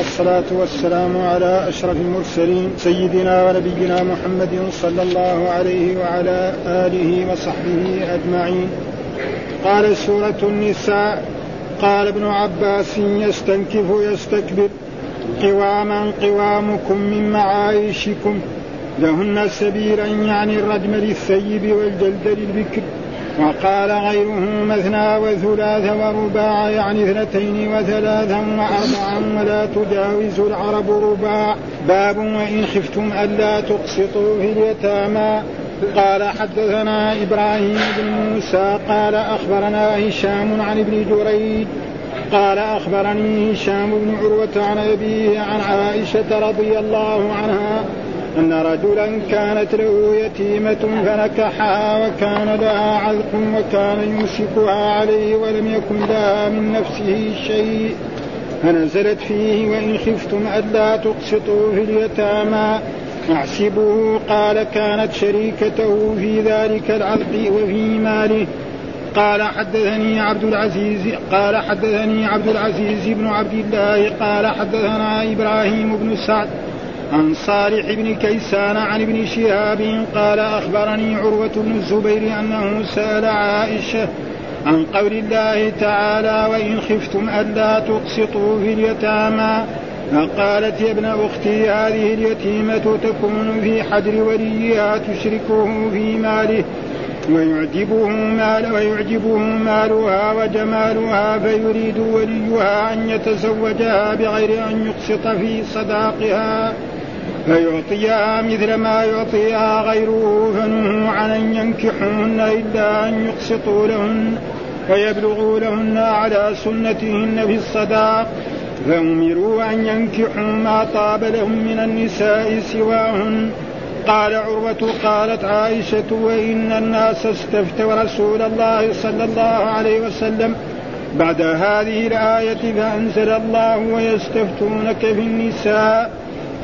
والصلاة والسلام على أشرف المرسلين سيدنا ونبينا محمد صلى الله عليه وعلى آله وصحبه أجمعين. قال سورة النساء قال ابن عباس يستنكف يستكبر قواما قوامكم من معايشكم لهن سبيلا يعني الرجم للثيب والجلد للبكر. وقال غيره مثنى وثلاث ورباع يعني اثنتين وثلاثا وأربعا ولا تجاوز العرب رباع. باب وإن خفتم ألا تقسطوا في اليتامى. قال حدثنا إبراهيم بن موسى قال أخبرنا هشام عن ابن جريج. قال أخبرني هشام بن عروة عن أبيه عن عائشة رضي الله عنها أن رجلا كانت له يتيمة فنكحها وكان لها علق وكان يمسكها عليه ولم يكن لها من نفسه شيء. فنزلت فيه وإن خفتم ألا تقسطوا في اليتامى. أحسبه قال كانت شريكته في ذلك العلق وفي ماله. قال حدثني عبد العزيز قال حدثني عبد العزيز بن عبد الله قال حدثنا إبراهيم بن سعد عن صالح بن كيسان عن ابن شهاب قال أخبرني عروة بن الزبير أنه سأل عائشة عن قول الله تعالى وإن خفتم ألا تقسطوا في اليتامى فقالت يا ابن أختي هذه اليتيمة تكون في حجر وليها تشركه في ماله ويعجبه مال ويعجبه مالها وجمالها فيريد وليها أن يتزوجها بغير أن يقسط في صداقها فيعطيها مثل ما يعطيها غيره فنهوا عن أن ينكحوهن إلا أن يقسطوا لهن ويبلغوا لهن على سنتهن في الصداق. فأمروا أن ينكحوا ما طاب لهم من النساء سواهن. قال عروة قالت عائشة وإن الناس استفتوا رسول الله صلى الله عليه وسلم بعد هذه الآية فأنزل الله ويستفتونك في النساء.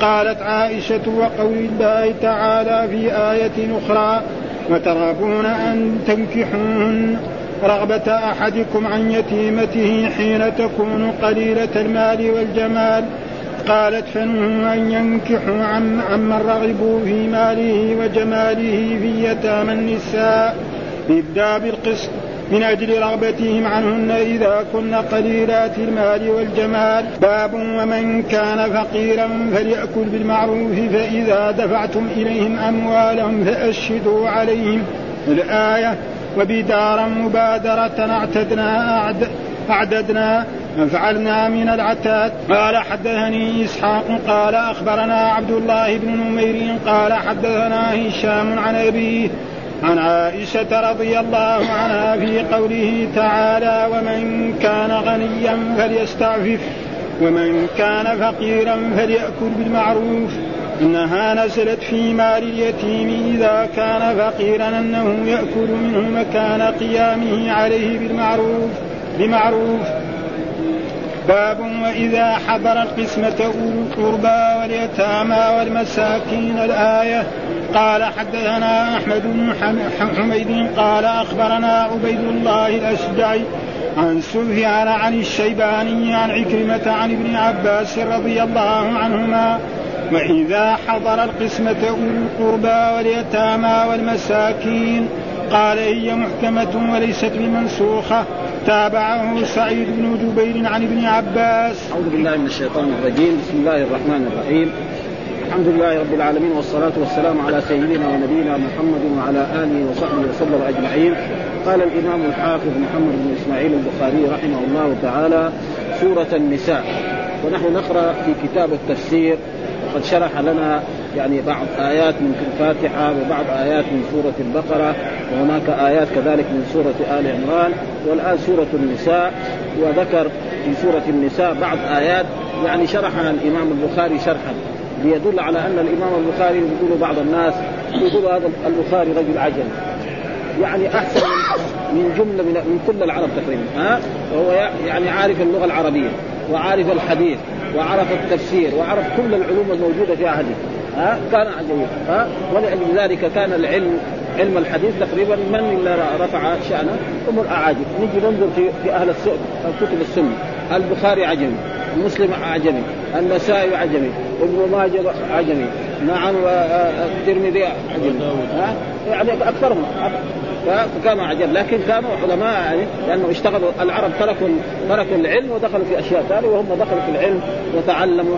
قالت عائشة وقول الله تعالى في آية أخرى وترغبون أن تنكحوهن. رغبة أحدكم عن يتيمته حين تكون قليلة المال والجمال. قالت فنهوا أن ينكحوا عن عمن رغبوا في ماله وجماله في يتامى النساء. ابدا بالقسط. من أجل رغبتهم عنهن إذا كن قليلات المال والجمال. باب ومن كان فقيرا فليأكل بالمعروف فإذا دفعتم إليهم أموالهم فأشهدوا عليهم. الآية وبدارا مبادرة اعتدنا أعد أعددنا فعلنا من العتاد. قال حدثني إسحاق قال أخبرنا عبد الله بن نمير قال حدثنا هشام عن أبيه عن عائشة رضي الله عنها في قوله تعالى ومن كان غنيا فليستعفف ومن كان فقيرا فليأكل بالمعروف. إنها نزلت في مال اليتيم إذا كان فقيرا أنه يأكل منه مكان قيامه عليه بالمعروف بمعروف. باب وإذا حضر القسمة أولو القربى واليتامى والمساكين الآية. قال حدثنا أحمد بن حميد قال أخبرنا عبيد الله الأشجعي عن سفيان عن الشيباني عن عكرمة عن ابن عباس رضي الله عنهما. وإذا حضر القسمة أولو القربى واليتامى والمساكين قال هي محكمة وليست بمنسوخة. تابعه سعيد بن جبير عن ابن عباس. أعوذ بالله من الشيطان الرجيم. بسم الله الرحمن الرحيم. الحمد لله رب العالمين والصلاة والسلام على سيدنا ونبينا محمد وعلى آله وصحبه وسلم أجمعين. قال الإمام الحافظ محمد بن إسماعيل البخاري رحمه الله تعالى سورة النساء. ونحن نقرأ في كتاب التفسير. وقد شرح لنا يعني بعض آيات من الفاتحة وبعض آيات من سورة البقرة وهناك آيات كذلك من سورة آل عمران والآن سورة النساء وذكر في سورة النساء بعض آيات يعني شرحها الإمام البخاري شرحا ليدل على أن الإمام البخاري يقول بعض الناس يقول هذا البخاري رجل عجل. يعني أحسن من جملة من, من كل العرب تقريبا ها؟ وهو يعني عارف اللغة العربية وعارف الحديث وعرف التفسير وعرف كل العلوم الموجودة في عهده ها؟ كان عجيبا ها؟ ولأجل ذلك كان العلم علم الحديث تقريبا من اللي رفع شأنه هم الأعاجم نجي ننظر في, في أهل الكتب السنة. البخاري عجمي مسلم اعجمي النسائي اعجمي ابن ماجه اعجمي نعم الترمذي اعجمي ها؟ يعني أكثرهم فكانوا عجب لكن كانوا علماء يعني لأنه اشتغلوا العرب تركوا تركوا العلم ودخلوا في أشياء ثانية وهم دخلوا في العلم وتعلموا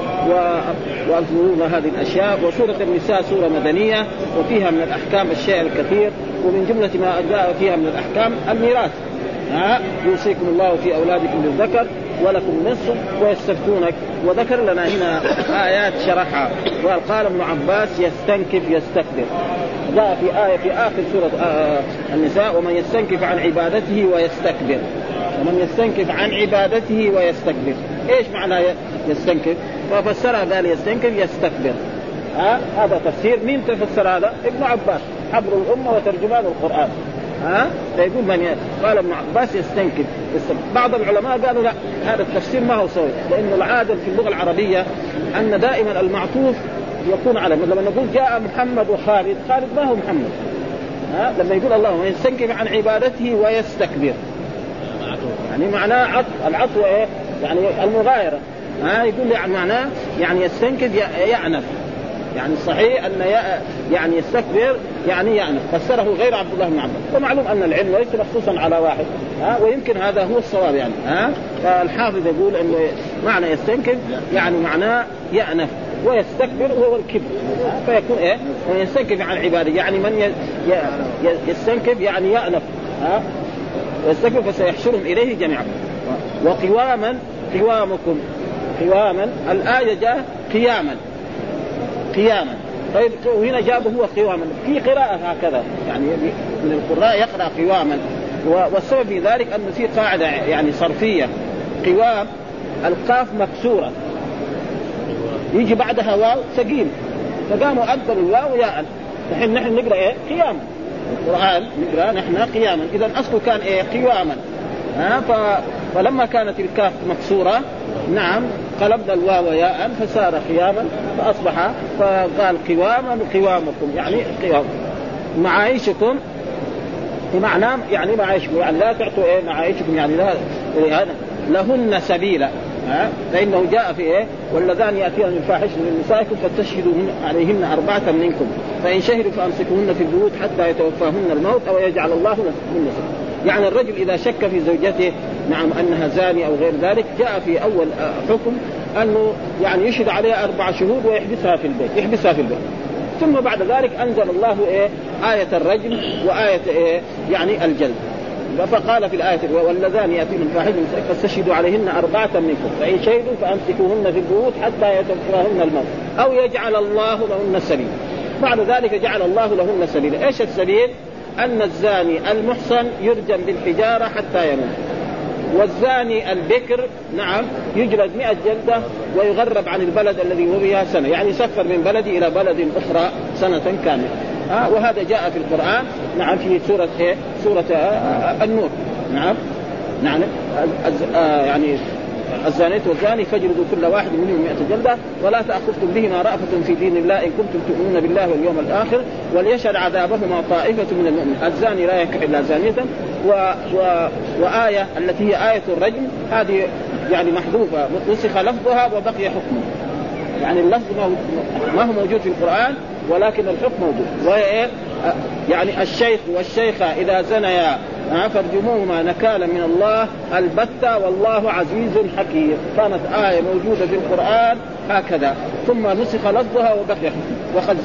وافهموا هذه الأشياء. وسورة النساء سورة مدنية وفيها من الأحكام الشيء الكثير ومن جملة ما جاء فيها من الأحكام الميراث. ها يوصيكم الله في أولادكم للذكر ولكم نصف ويستفتونك. وذكر لنا هنا آيات شرحها. وقال قال ابن عباس يستنكف يستكبر. جاء في آية في آخر سورة آه، آه، النساء ومن يستنكف عن عبادته ويستكبر. ومن يستنكف عن عبادته ويستكبر. إيش معنى يستنكف؟ ففسرها قال يستنكف يستكبر. ها؟ هذا تفسير. مين تفسر هذا؟ ابن عباس. حبر الأمة وترجمان القرآن. ها؟ فيقول من قال ابن عباس يستنكف بعض العلماء قالوا لا هذا التفسير ما هو صحيح لأنه العاده في اللغة العربية أن دائما المعطوف يكون على لما نقول جاء محمد وخالد خالد ما هو محمد. ها؟ لما يقول الله يستنكف عن عبادته ويستكبر. يعني معناه عطف العطف إيه؟ يعني المغايرة. ها؟ يقول يعني معناه يعني يستنكف يعنف. يعني صحيح أن يعني يستكبر يعني يعني فسره غير عبد الله بن عباس. ومعلوم أن العلم ليس مخصوصا على واحد. ها؟ ويمكن هذا هو الصواب يعني. ها؟ فالحافظ يقول انه معنى يستنكف يعني معناه يأنف ويستكبر هو الكبر. فيكون إيه؟ ويستنكف عن عباده يعني من يستنكف يعني يأنف. ها؟ ويستكبر فسيحشرهم إليه جميعا. وقواما قوامكم. قواما الآية جاء قياما. قياما. طيب وهنا جابه هو قواما في قراءة هكذا. يعني من القراء يقرأ قواما والسبب في ذلك أنه في قاعدة يعني صرفية. قوام القاف مكسورة. يجي بعدها واو ثقيل. فقاموا أكبروا الواو ياء الحين نحن نقرأ إيه؟ قياما. القرآن نقرأ نحن قياما. إذا أصله كان إيه؟ قواما ها ف... فلما كانت الكاف مكسورة نعم قلبنا الواو ياء فصار قياما فأصبح فقال قواما قوامكم يعني قوام. معايشكم بمعنى يعني معايشكم يعني لا تعطوا إيه معايشكم يعني لا يعني لهن سبيلا ها؟ فإنه جاء في إيه؟ واللذان ياتين من فاحشة من نسائكم فتشهدوا عليهن أربعة منكم فإن شهدوا فأمسكوهن في البيوت حتى يتوفاهن الموت أو يجعل الله لهن يعني الرجل إذا شك في زوجته نعم أنها زاني أو غير ذلك جاء في أول حكم أنه يعني يشهد عليها أربع شهود ويحبسها في البيت يحبسها في البيت. ثم بعد ذلك أنزل الله إيه؟ آية الرجم وآية إيه؟ يعني الجلد. فقال في الآية واللذان يأتين الفاحشة فاستشهدوا عليهن أربعة منكم فإن شهدوا فأمسكوهن في البيوت حتى يتوفاهن الموت أو يجعل الله لهن السبيل بعد ذلك جعل الله لهن السبيل إيش السبيل؟ أن الزاني المحصن يرجم بالحجارة حتى يموت والزاني البكر نعم يجلد مئة جلدة ويغرب عن البلد الذي هو بها سنة. يعني يسفر من بلدي إلى بلد أخرى سنة كاملة. آه وهذا جاء في القرآن نعم في سورة إيه؟ سورة آه, آه، النور. نعم نعم آه يعني الزانية والزاني فاجلدوا كل واحد منهم مئة جلدة ولا تأخذكم بهما رأفة في دين الله إن كنتم تؤمنون بالله واليوم الآخر وليشهد عذابهما طائفة من المؤمنين. الزاني لا ينكح إلا زانية و... و... وآية التي هي آية الرجم. هذه يعني محذوفة. نسخ لفظها وبقي حكمه يعني اللفظ ما هو موجود في القرآن. ولكن الحكم موجود. وهي إيه؟ يعني الشيخ والشيخة إذا زنيا فارجموهما نكالا من الله البتة والله عزيز حكيم. كانت آية موجودة في القرآن هكذا. ثم نسخ لفظها وبقي وقد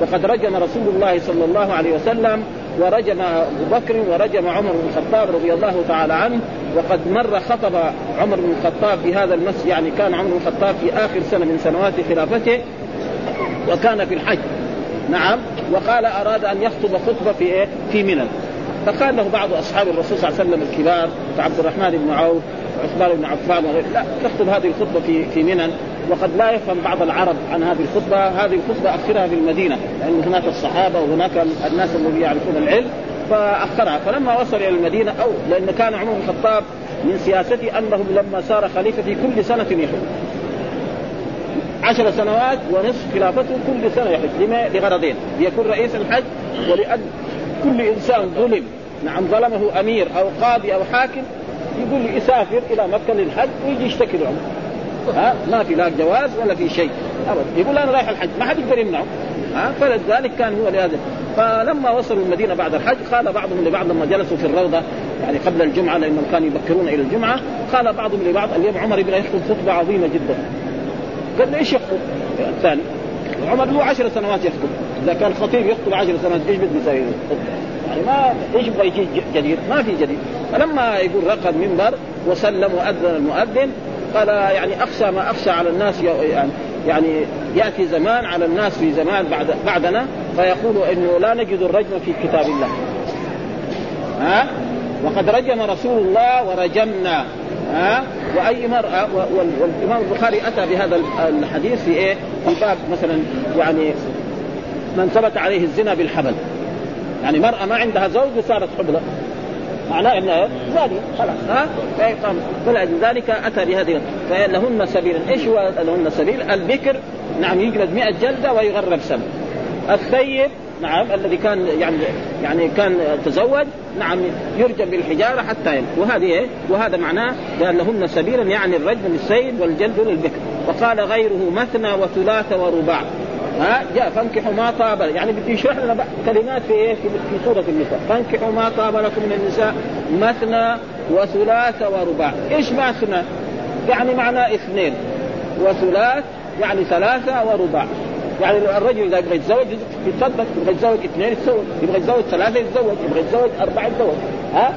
وقد رجم رسول الله صلى الله عليه وسلم ورجم أبو بكر ورجم عمر بن الخطاب رضي الله تعالى عنه وقد مر خطب عمر بن الخطاب في هذا المسجد يعني كان عمر بن الخطاب في آخر سنة من سنوات خلافته وكان في الحج. نعم. وقال أراد أن يخطب خطبة في إيه؟ في منى. فقال له بعض أصحاب الرسول صلى الله عليه وسلم الكبار كعبد الرحمن بن عوف وعثمان بن عفان وغيره لا تخطب هذه الخطبة في في منى. وقد لا يفهم بعض العرب عن هذه الخطبة، هذه الخطبة أخرها في المدينة لأن هناك الصحابة وهناك الناس الذين يعرفون العلم فأخرها. فلما وصل إلى المدينة أو لأن كان عمر بن الخطاب من سياسته أنه لما صار خليفة في كل سنة يحج عشر سنوات ونصف خلافته كل سنة يحج لما؟ لغرضين. ليكون رئيس الحج ولأن كل إنسان ظلم. نعم ظلمه أمير أو قاضي أو حاكم يقول لي يسافر إلى مكة للحج ويجي يشتكي لعمر ها؟ ما في لا جواز ولا في شيء. ابدا يقول أنا رايح الحج. ما حد يقدر يمنعه. ها؟ فلذلك كان هو لهذا. فلما وصلوا المدينة بعد الحج قال بعضهم لبعض لما جلسوا في الروضة يعني قبل الجمعة لأنهم كانوا يبكرون إلى الجمعة قال بعضهم لبعض اليوم عمر يبغى يخطب خطبة عظيمة جدا. قال إيش يخطب؟ الثاني عمر له عشر سنوات يخطب إذا كان خطيب يخطب عشر سنوات إيش بده يسوي؟ يعني ما إيش يبغى يجي جديد؟ ما في جديد فلما يقول رقد منبر وسلم وأذن المؤذن قال يعني اخشى ما اخشى على الناس يعني يعني يأتي زمان على الناس في زمان بعد بعدنا فيقول إنه لا نجد الرجم في كتاب الله ها وقد رجم رسول الله ورجمنا ها وأي مرأة والإمام البخاري أتى بهذا الحديث في إيه؟ في باب مثلا يعني من ثبت عليه الزنا بالحبل. يعني مرأة ما عندها زوج وصارت حبلى معناه إنها زانية خلاص ها؟ فلذلك أتى بهذه فلهن سبيل إيش هو لهن سبيل؟ البكر نعم يجلد 100 جلدة ويغرب سنه الثيب نعم الذي كان يعني يعني كان تزوج نعم يرجم بالحجارة حتى يموت. وهذه إيه؟ وهذا معناه قال لهن سبيلا يعني الرجم للسيد والجلد للبكر. وقال غيره مثنى وثلاث ورباع. ها؟ جاء فانكحوا ما طاب يعني بده يشرح لنا كلمات في إيه؟ في, سورة النساء. فانكحوا ما طاب لكم من النساء مثنى وثلاث ورباع. إيش مثنى؟ يعني معناه اثنين. وثلاث يعني ثلاثة ورباع. يعني الرجل إذا يبغى يتزوج يتصدق يبغى يتزوج اثنين يتزوج يبغى يتزوج ثلاثة يتزوج يبغى يتزوج أربعة يتزوج. ها؟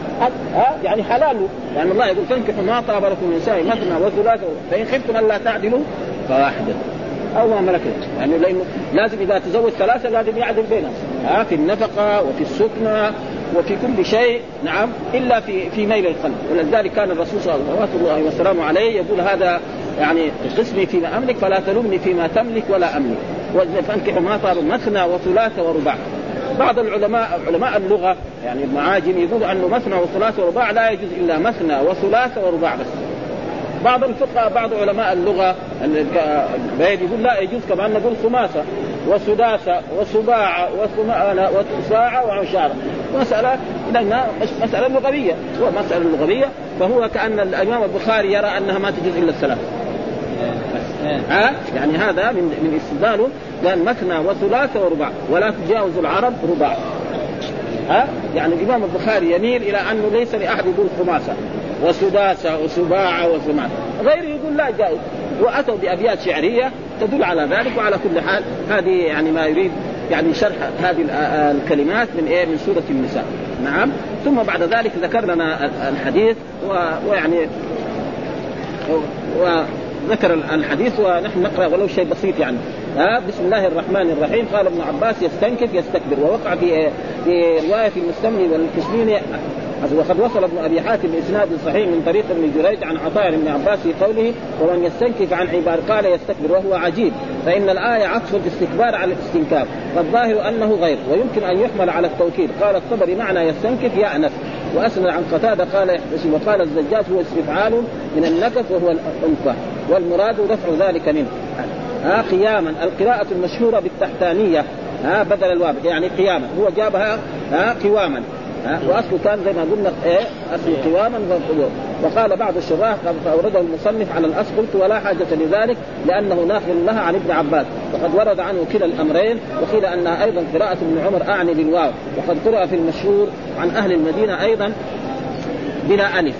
ها؟ يعني حلاله يعني الله يقول تنكحوا ما طاب لكم من النساء مثنى وثلاثة. فإن خفتم ألا تعدلوا فواحدة. أو ما ملكت. يعني لازم إذا تزوج ثلاثة لازم يعدل بينهم. ها؟ في النفقة وفي السكنى وفي كل شيء. نعم. إلا في في ميل القلب. ولذلك كان الرسول صلى الله عليه وسلم عليه يقول هذا يعني قسمي فيما أملك فلا تلومني فيما تملك ولا أملك. فانكحوا ما طاب مثنى وثلاث ورباع. بعض العلماء علماء اللغة يعني المعاجم يقولوا أنه مثنى وثلاث ورباع لا يجوز إلا مثنى وثلاث ورباع بس. بعض الفقهاء بعض علماء اللغة يقول لا يجوز كمان نقول خماسة وسداسة وسباعة وثمانه وساعه وعشاره مسألة لانها مسألة لغوية. هو مسألة لغوية فهو كأن الإمام البخاري يرى أنها ما تجوز إلا الثلاث. ها؟ يعني هذا من من استدلاله قال مثنى وثلاث ورباع ولا تجاوز العرب رباع. ها؟ يعني الإمام البخاري يميل إلى أنه ليس لأحد يقول خماسة وسداسة وسباعة وثمان. غيره يقول لا جائز وأتوا بأبيات شعرية تدل على ذلك وعلى كل حال هذه يعني ما يريد يعني شرح هذه الكلمات من إيه؟ من سورة النساء. نعم. ثم بعد ذلك ذكر لنا الحديث ويعني وذكر الحديث ونحن نقرأ ولو شيء بسيط يعني. ها بسم الله الرحمن الرحيم. قال ابن عباس يستنكف يستكبر. ووقع في في رواية المستملي والكسميني وقد وصل ابن أبي حاتم بإسناد صحيح من طريق ابن جريج عن عطاء بن عباس في قوله ومن يستنكف عن عباد قال يستكبر وهو عجيب. فإن الآية عطف الاستكبار على الاستنكاف والظاهر أنه غير ويمكن أن يحمل على التوكيد. قال الطبري معنى يستنكف يأنف وأسند عن قتادة قال يحتسب وقال الزجاج هو استفعال من النكف وهو الأنفة. والمراد رفع ذلك منه. ها قياما القراءة المشهورة بالتحتانية. ها بدل الواو يعني قياما. هو جابها ها قواما. ها وأصله كان زي ما قلنا إيه أصله قواما وقال بعض الشراح أورده المصنف على الأصل قلت ولا حاجة لذلك لأنه ناقل لها عن ابن عباس. وقد ورد عنه كلا الأمرين وقيل انها أيضا قراءة ابن عمر أعني بالواو. وقد قرأ في المشهور عن أهل المدينة أيضا بلا ألف.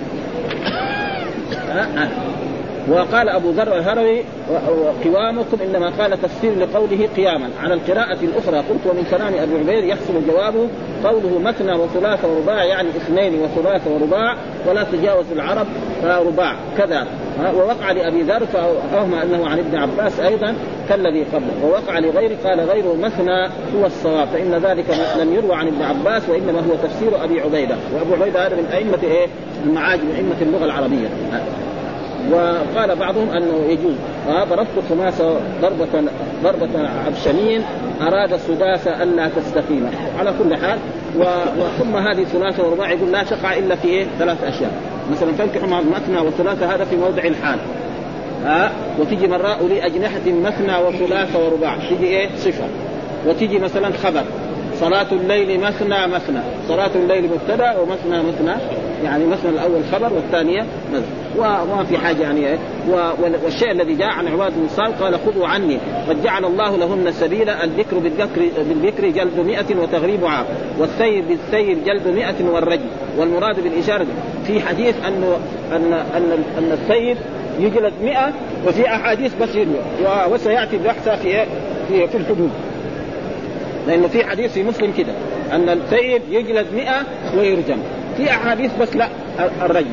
وقال أبو ذر الهروي قوامكم إنما قال تفسير لقوله قياما. على القراءة الأخرى قلت ومن كلام أبي عبيد يحصل جوابه قوله مثنى وثلاث ورباع يعني اثنين وثلاث ورباع ولا تجاوز العرب فرباع. كذا. ووقع لأبي ذر فاوهم أنه عن ابن عباس أيضا كالذي قبله. ووقع لغيره قال غيره مثنى هو الصواب فإن ذلك لم يروى عن ابن عباس وإنما هو تفسير أبي عبيدة. وأبو عبيدة هذا من أئمة إيه؟ المعاجم أئمة اللغة العربية. وقال بعضهم أنه يجوز. ضربت الخماسه ضربه ضربة عبشمين أراد السداسه ألا تستقيم. على كل حال وثم هذه ثلاثة ورباع يقول لا تقع إلا في إيه؟ ثلاث أشياء. مثلا تنكح مع مثنى وثلاثة هذا في موضع الحال. ها وتجي مرة أولي أجنحة مثنى وثلاثة ورباع تجي إيه؟ صفة. وتجي مثلا خبر. صلاة الليل مثنى مثنى. صلاة الليل مبتدأ ومثنى مثنى. يعني مثلا الأول خبر والثانية نزل. وما في حاجة يعني والشيء الذي جاء عن عباد بن قال خذوا عني قد جعل الله لهن سبيلا الذكر بالذكر بالذكر جلد مئة وتغريب عام والسير بالسير جلد مئة والرجل. والمراد بالإشارة في حديث أنه أن أن أن السير يجلد مئة وفي أحاديث بس وسيأتي بحثها في في في الحدود. لأنه في حديث في مسلم كده أن السيد يجلد مئة ويرجم. في أحاديث بس لا الرجم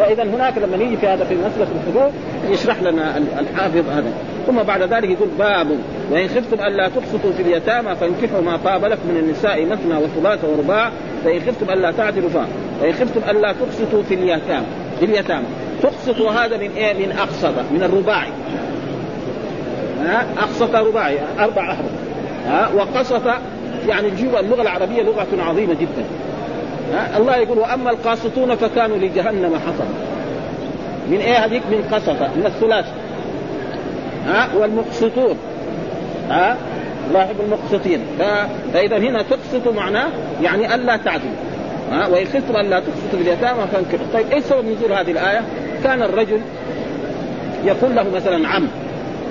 فإذا هناك لما نيجي في هذا في مسألة الحدود يشرح لنا الحافظ هذا. ثم بعد ذلك يقول باب وإن خفتم الا تقسطوا في اليتامى فانكحوا ما طاب لكم من النساء مثنى وثلاث ورباع فإن خفتم الا تعدلوا فان وإن خفتم الا تقسطوا في اليتامى في اليتامى. تقسط هذا من إيه؟ من أقسط من الرباعي. أقسط رباعي أربع أحرف. وقسط يعني اللغة العربية لغة عظيمة جدا. الله يقول وأما القاسطون فكانوا لجهنم حطبا. من إيه هذيك؟ من قسطة من الثلاث. ها؟ والمقسطون. ها؟ الله يحب المقسطين. فإذا هنا تقسط معناه يعني ألا تعدل. ها؟ وإن خفتم ألا تقسطوا باليتامى فانكحوا. طيب إيش سبب نزول هذه الآية؟ كان الرجل يقول له مثلا عم.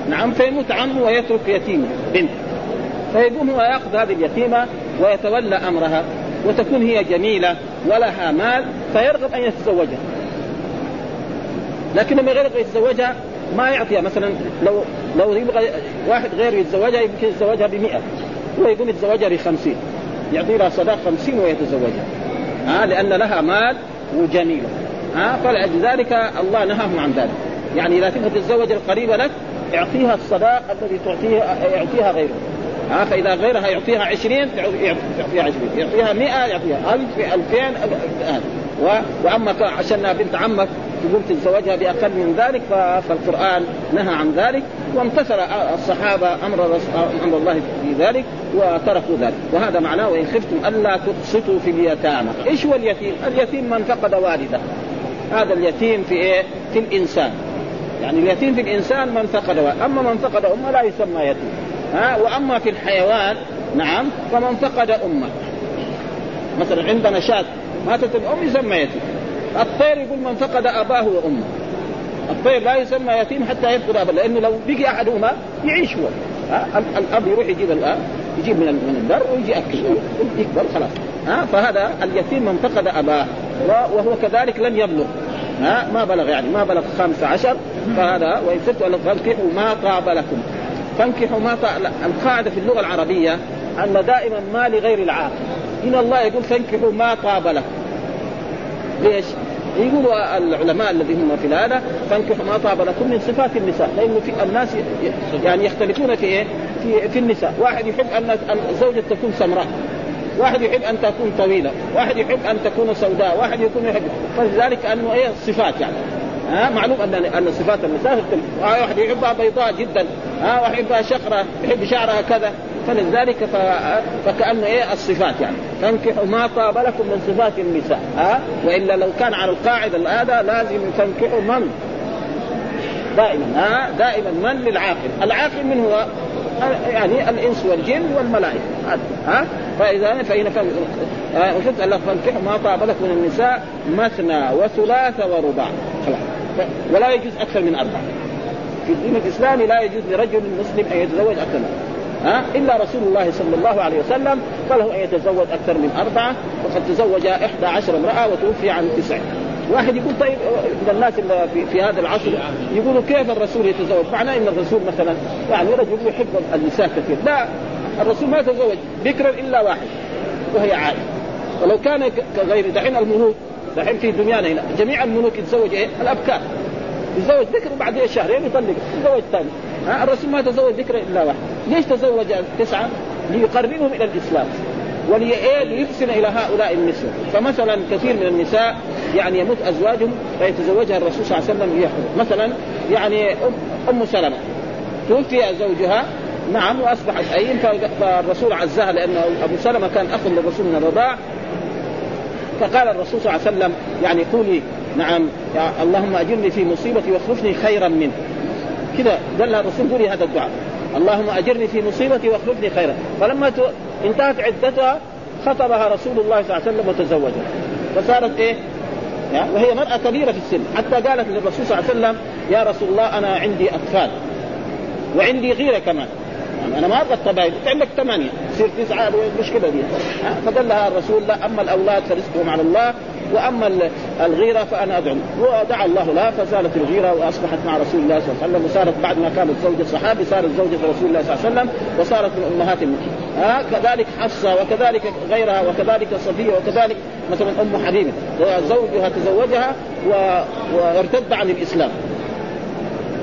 نعم فيموت عمه ويترك يتيمه بنت. فيقوم هو يأخذ هذه اليتيمة ويتولى أمرها. وتكون هي جميلة ولها مال فيرغب أن يتزوجها. لكن لما يرغب يتزوجها ما يعطيها. مثلا لو لو يبغى واحد غير يتزوجها يمكن يتزوجها ب 100 هو يقوم يتزوجها ب 50 يعطي لها صداق 50 ويتزوجها ها لأن لها مال وجميله ها فلذلك الله نهاهم عن ذلك. يعني إذا تبغى تتزوج القريبة لك اعطيها الصداق الذي تعطيها يعطيها غيره. ها فإذا غيرها يعطيها 20 يعطيها 20 يعطيها 100 يعطيها 1000 2000 وأما عشان بنت عمك تقول تتزوجها بأقل من ذلك فالقرآن نهى عن ذلك وامتثل الصحابة أمر أمر الله في ذلك وتركوا ذلك. وهذا معناه وإن خفتم ألا تقسطوا في اليتامى. إيش هو اليتيم؟ اليتيم من فقد والده. هذا اليتيم في إيه؟ في الإنسان. يعني اليتيم في الإنسان من فقد والده. أما من فقد امه لا يسمى يتيم. ها وأما في الحيوان نعم فمن فقد أمه. مثلا عندنا شاة ماتت الأم يسمى يتيم. الطير يقول من فقد أباه وأمه. الطير لا يسمى يتيم حتى يفقد أباه لأنه لو بقي أحدهما يعيش هو. الأب يروح يجيب الاب يجيب من من البر ويجي ياكل يكبر خلاص. ها فهذا اليتيم من فقد أباه وهو كذلك لن يبلغ. ما بلغ يعني ما بلغ خمسة عشر فهذا وإن ستوا فانكحوا ما طاب لكم. فانكحوا ما طاب القاعدة في اللغة العربية أن دائما ما لغير العاقل. هنا الله يقول فانكحوا ما طاب لكم. ليش؟ يقولوا العلماء الذين هم في هذا فانكحوا ما طاب لكم من صفات النساء. لأنه في الناس يعني يختلفون في إيه؟ في, في النساء، واحد يحب أن الزوجه تكون سمراء، واحد يحب أن تكون طويلة، واحد يحب أن تكون سوداء، واحد يكون يحب فلذلك أنه إيه؟ الصفات يعني. ها معلوم ان أن صفات النساء تختلف، واحد يحبها بيضاء جدا، ها واحد يحبها شقره، يحب شعرها كذا، فلذلك ف... فكأنه إيه الصفات يعني. فانكحوا ما طاب لكم من صفات النساء ها. وإلا لو كان على القاعدة هذا لازم تنكحوا من؟ دائما ها دائما من للعاقل؟ العاقل من هو؟ يعني الإنس والجن والملائكة ها. فاذا فإن وشفت الله فانكحوا ما طاب لكم من النساء مثنى وثلاث ورباع. خلاص. ولا يجوز أكثر من أربعة. في الدين الإسلامي لا يجوز لرجل مسلم أن يتزوج أكثر من ها؟ إلا رسول الله صلى الله عليه وسلم فله أن يتزوج أكثر من أربعة وقد تزوج إحدى عشر امرأة وتوفي عن تسع. واحد يقول طيب من الناس في, في هذا العصر يقولوا كيف الرسول يتزوج؟ معناه إن الرسول مثلا يعني رجل يحب النساء كثير، لا الرسول ما تزوج بكرا إلا واحد وهي عائشه ولو كان كغير دحين الملوك دحين في دنيانا هنا. جميع الملوك يتزوج إيه؟ الأبكار. يتزوج ذكر وبعدين شهرين يطلق. يتزوج ثاني. الرسول ما تزوج ذكر إلا واحد. ليش تزوج تسعة؟ ليقربهم إلى الإسلام. وليحسن إلى هؤلاء النسوه فمثلا كثير من النساء يعني يموت أزواجهم فيتزوجها الرسول صلى الله عليه وسلم ليحفظ مثلا يعني ام سلمة. توفي زوجها. نعم وأصبحت ايم فالرسول عزاها لأن أبو سلمة كان أخ للرسول من الرضاع. فقال الرسول صلى الله عليه وسلم يعني قولي نعم اللهم أجرني في مصيبتي واخلفني خيرا منه. كذا قال الرسول قولي هذا الدعاء. اللهم أجرني في مصيبتي واخلفني خيرا. فلما انتهت عدتها خطبها رسول الله صلى الله عليه وسلم وتزوجها. فصارت إيه؟ وهي مرأة كبيرة في السن. حتى قالت للرسول صلى الله عليه وسلم يا رسول الله أنا عندي أطفال. وعندي غيرة كمان. أنا ما أبغى الطبائع عندك ثمانية. تصير تسعه المشكلة دي؟ فقال لها الرسول لا أما الأولاد فرزقهم على الله وأما الغيرة فأنا ادعو ودعا الله لها فزالت الغيرة وأصبحت مع رسول الله صلى الله عليه وسلم وصارت بعد ما كانت زوجة صحابي صارت زوجة رسول الله صلى الله عليه وسلم وصارت من أمهات المؤمنين. ها؟ كذلك حفصة وكذلك غيرها وكذلك صفية وكذلك مثلا أم حبيبة. زوجها تزوجها وارتد عن الإسلام.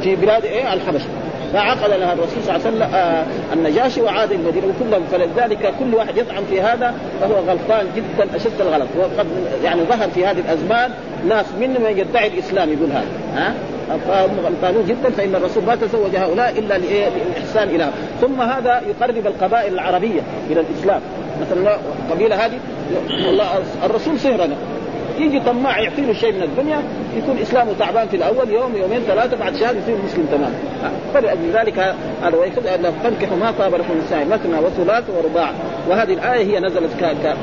في بلاد إيه؟ الحبشة. فعقد لها الرسول صلى الله عليه وسلم آه النجاشي وعاد المدينة وكلهم. فلذلك كل واحد يطعن في هذا فهو غلطان جدا أشد الغلط. وقد يعني ظهر في هذه الأزمان ناس منهم من يدعي الإسلام يقول هذا ها؟ فهم غلطانون جدا فإن الرسول ما تزوج هؤلاء إلا للاحسان إلى ثم هذا يقرب القبائل العربية إلى الإسلام. مثلا القبيله هذه الرسول صهرنا يجي طماع يعطي له شيء من الدنيا يكون إسلامه تعبان في الأول يوم يومين ثلاثة بعد شهر يصير مسلم تماما فلأجل ذلك هذا ويأخذ فانكحوا ما طاب لكم النساء مثنى وثلاث ورباع. وهذه الآية هي نزلت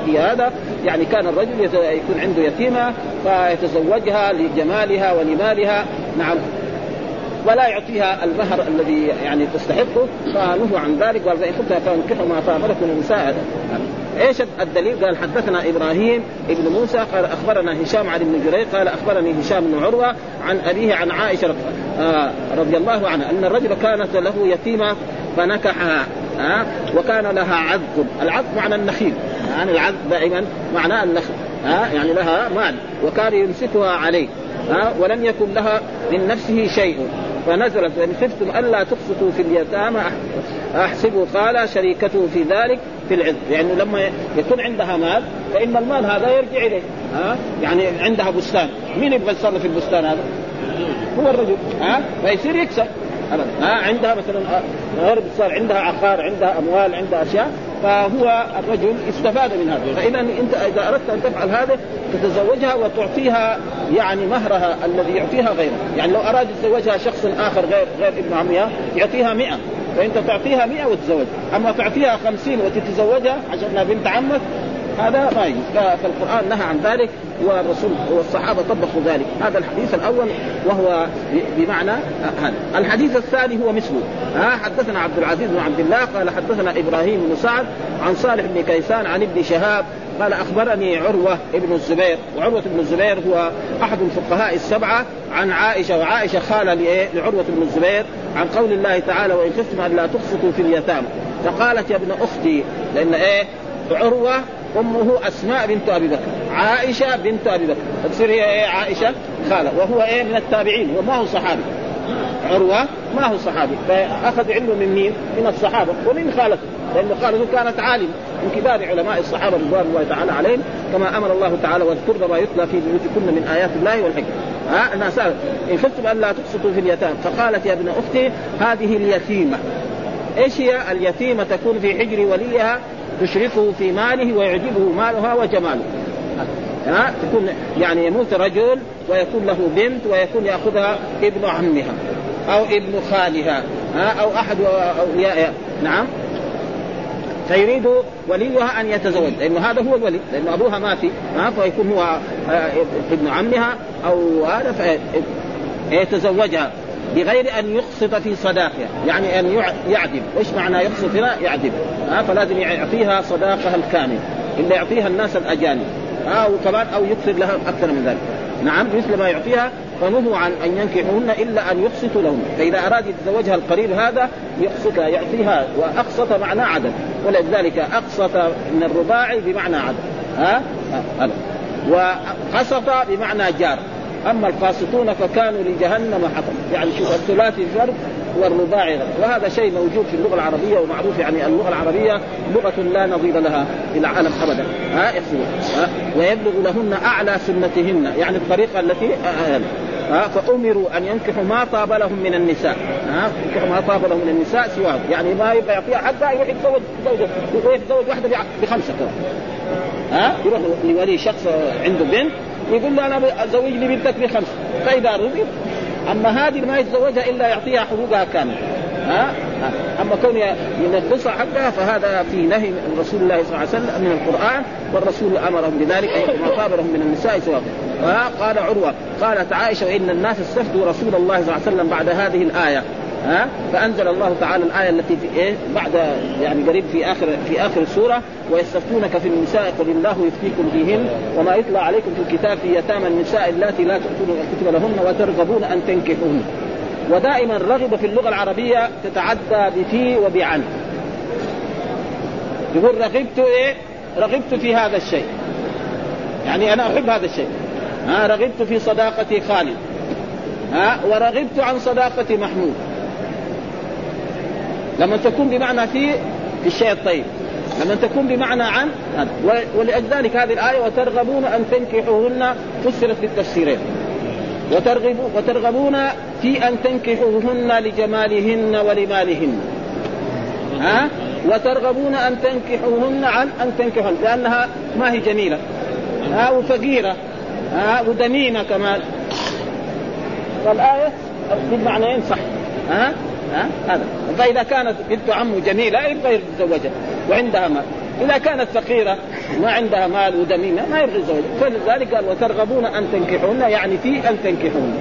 في هذا. يعني كان الرجل يكون عنده يتيمة فيتزوجها لجمالها ولمالها. نعم. ولا يعطيها المهر الذي يعني تستحقه فنهوا عن ذلك قال فإن كنت فأنكحوا ما طاب لكم النساء إيش الدليل؟ قال حدثنا إبراهيم ابن موسى قال أخبرنا هشام عن ابن جرير قال أخبرني هشام بن عروة عن أبيه عن عائشة آه رضي الله عنها أن الرجل كانت له يتيمة فنكحها آه وكان لها عذب، العذب معنى النخيل يعني العذب دائما معناه النخل ها آه يعني لها مال وكان يمسكها عليه ها آه ولم يكن لها من نفسه شيء. فنزلت وان خفتم ألا تقسطوا في اليتامى أحسبوا قال شريكته في ذلك في العز. يعني لما يكون عندها مال فإن المال هذا يرجع إليه. ها؟ يعني عندها بستان. مين يبغى يتصرف في البستان هذا؟ هو الرجل. ها؟ فيصير يكسب. ها عندها مثلا غرب صار عندها عقار عندها أموال عندها أشياء فهو الرجل استفاد من هذا. فاذا أنت إذا أردت أن تفعل هذا تتزوجها وتعطيها يعني مهرها الذي يعطيها غيره. يعني لو أراد يتزوجها شخص آخر غير غير ابن عمها يعطيها 100 فانت تعطيها 100 وتتزوجها أما تعطيها 50 وتتزوجها عشان بنت عمك هذا ما يجوز. فالقرآن نهى عن ذلك والرسول والصحابة طبقوا ذلك. هذا الحديث الأول وهو بمعنى هذا. الحديث الثاني هو مثله. ها حدثنا عبد العزيز بن عبد الله قال حدثنا إبراهيم بن سعد عن صالح بن كيسان عن ابن شهاب قال أخبرني عروة ابن الزبير. وعروة بن الزبير هو أحد الفقهاء السبعة عن عائشة وعائشة خاله لعروة بن الزبير عن قول الله تعالى وإن خفتم أن لا تقسطوا في اليتامى فقالت يا ابن أختي لأن إيه؟ عروة أمه أسماء بنت أبي بكر عائشة بنت أبي بكر فتصير هي إيه؟ عائشة خالة وهو إيه؟ من التابعين وما هو صحابي. عروة ما هو صحابي فأخذ علمه من مين؟ من الصحابة ومن خالته لأن خالته كانت عالم من كبار علماء الصحابة رضوان الله تعالى عليهم كما أمر الله تعالى واذكرن ما يتلى في بيوتكن من آيات الله والحكمة. ها؟ أنها سألت إن خفتم الا تقسطوا في اليتامى فقالت يا ابن أختي هذه اليتيمة. إيش هي؟ اليتيمة تكون في حجر وليها تشركه في ماله ويعجبه مالها وجماله. ها؟ تكون يعني يموت رجل ويكون له بنت ويكون يأخذها ابن عمها أو ابن خالها ها؟ أو أحد اوليائها نعم. فيريد وليها أن يتزوج لأنه هذا هو الولي لأنه أبوها ما في ها؟ فيكون هو ابن عمها أو هذا فيتزوجها. بغير أن يقسط في صداقها. يعني أن يعدم. إيش معنى يقسط هنا يعدم. ها فلازم يعطيها صداقها الكامل. إلا يعطيها الناس الأجانب. ها وكمان أو يكثر لها أكثر من ذلك. نعم مثل ما يعطيها فنهوا عن أن ينكحوهن إلا أن يقسطوا لهن. فإذا أراد يتزوجها القريب هذا يقسطها يعطيها واقسط معنى عدد ولذلك اقسط من الرباعي بمعنى عدد ها؟ هذا وقسط بمعنى جار. أما القاسطون فكانوا لجهنم حطب. يعني شوف الثلاثي فرد والرباعي وهذا شيء موجود في اللغة العربية ومعروف يعني اللغة العربية لغة لا نظير لها في العالم ابدا. ها ها ويبلغ لهن أعلى سنتهن يعني الطريقة التي ها فأمروا أن ينكحوا ما طاب لهم من النساء. ها ينكحوا ما طاب لهم من النساء سواه يعني ما يبقى يعطيها حتى يروح يتزوج زوجه يروح يتزوج واحدة بخمسة كمان ها يروح لولي شخص عنده بنت يقول له أنا زوجني بنتك بخمسه فإذا رضي أما هذه ما يتزوجها إلا يعطيها حقوقها كاملة. ها؟ أما كون ينقصها حقها فهذا في نهي من رسول الله صلى الله عليه وسلم من القرآن والرسول أمرهم بذلك طاب لهم من النساء سواء قال عروة قالت عائشة وان الناس استفتوا رسول الله صلى الله عليه وسلم بعد هذه الآية. ها؟ فأنزل الله تعالى الآية التي في إيه؟ بعد يعني قريب في آخر في آخر السوره ويستفتونك في النساء قل الله يفتيكم فيهن وما يطلع عليكم في الكتاب في يتامى النساء اللاتي لا تؤتون الكتب لهن وترغبون أن تنكحوهن. ودائما رغب في اللغة العربية تتعدى بفي وبعن. يقول رغبت إيه؟ رغبت في هذا الشيء. يعني أنا أحب هذا الشيء. ها؟ رغبت في صداقة خالد. ها؟ ورغبت عن صداقة محمود. لما تكون بمعنى في في الشيء الطيب لما تكون بمعنى عن ولذلك هذه الآية وترغبون أن تنكحوهن فسرت بالتفسيرين وترغبون في أن تنكحوهن لجمالهن ولمالهن. ها؟ وترغبون أن تنكحوهن عن أن تنكحوهن لأنها ما هي جميلة. ها؟ وفقيرة. ها؟ ودميمة كمان. فالآية بالمعنيين صح. ها؟ ها؟ هذا. فاذا كانت بنت عمه جميلة يبغى يتزوجها وعندها مال. إذا كانت فقيرة ما عندها مال ودميمة ما يبغى يتزوجها فلذلك قال وترغبون أن تنكحون يعني في أن تنكحون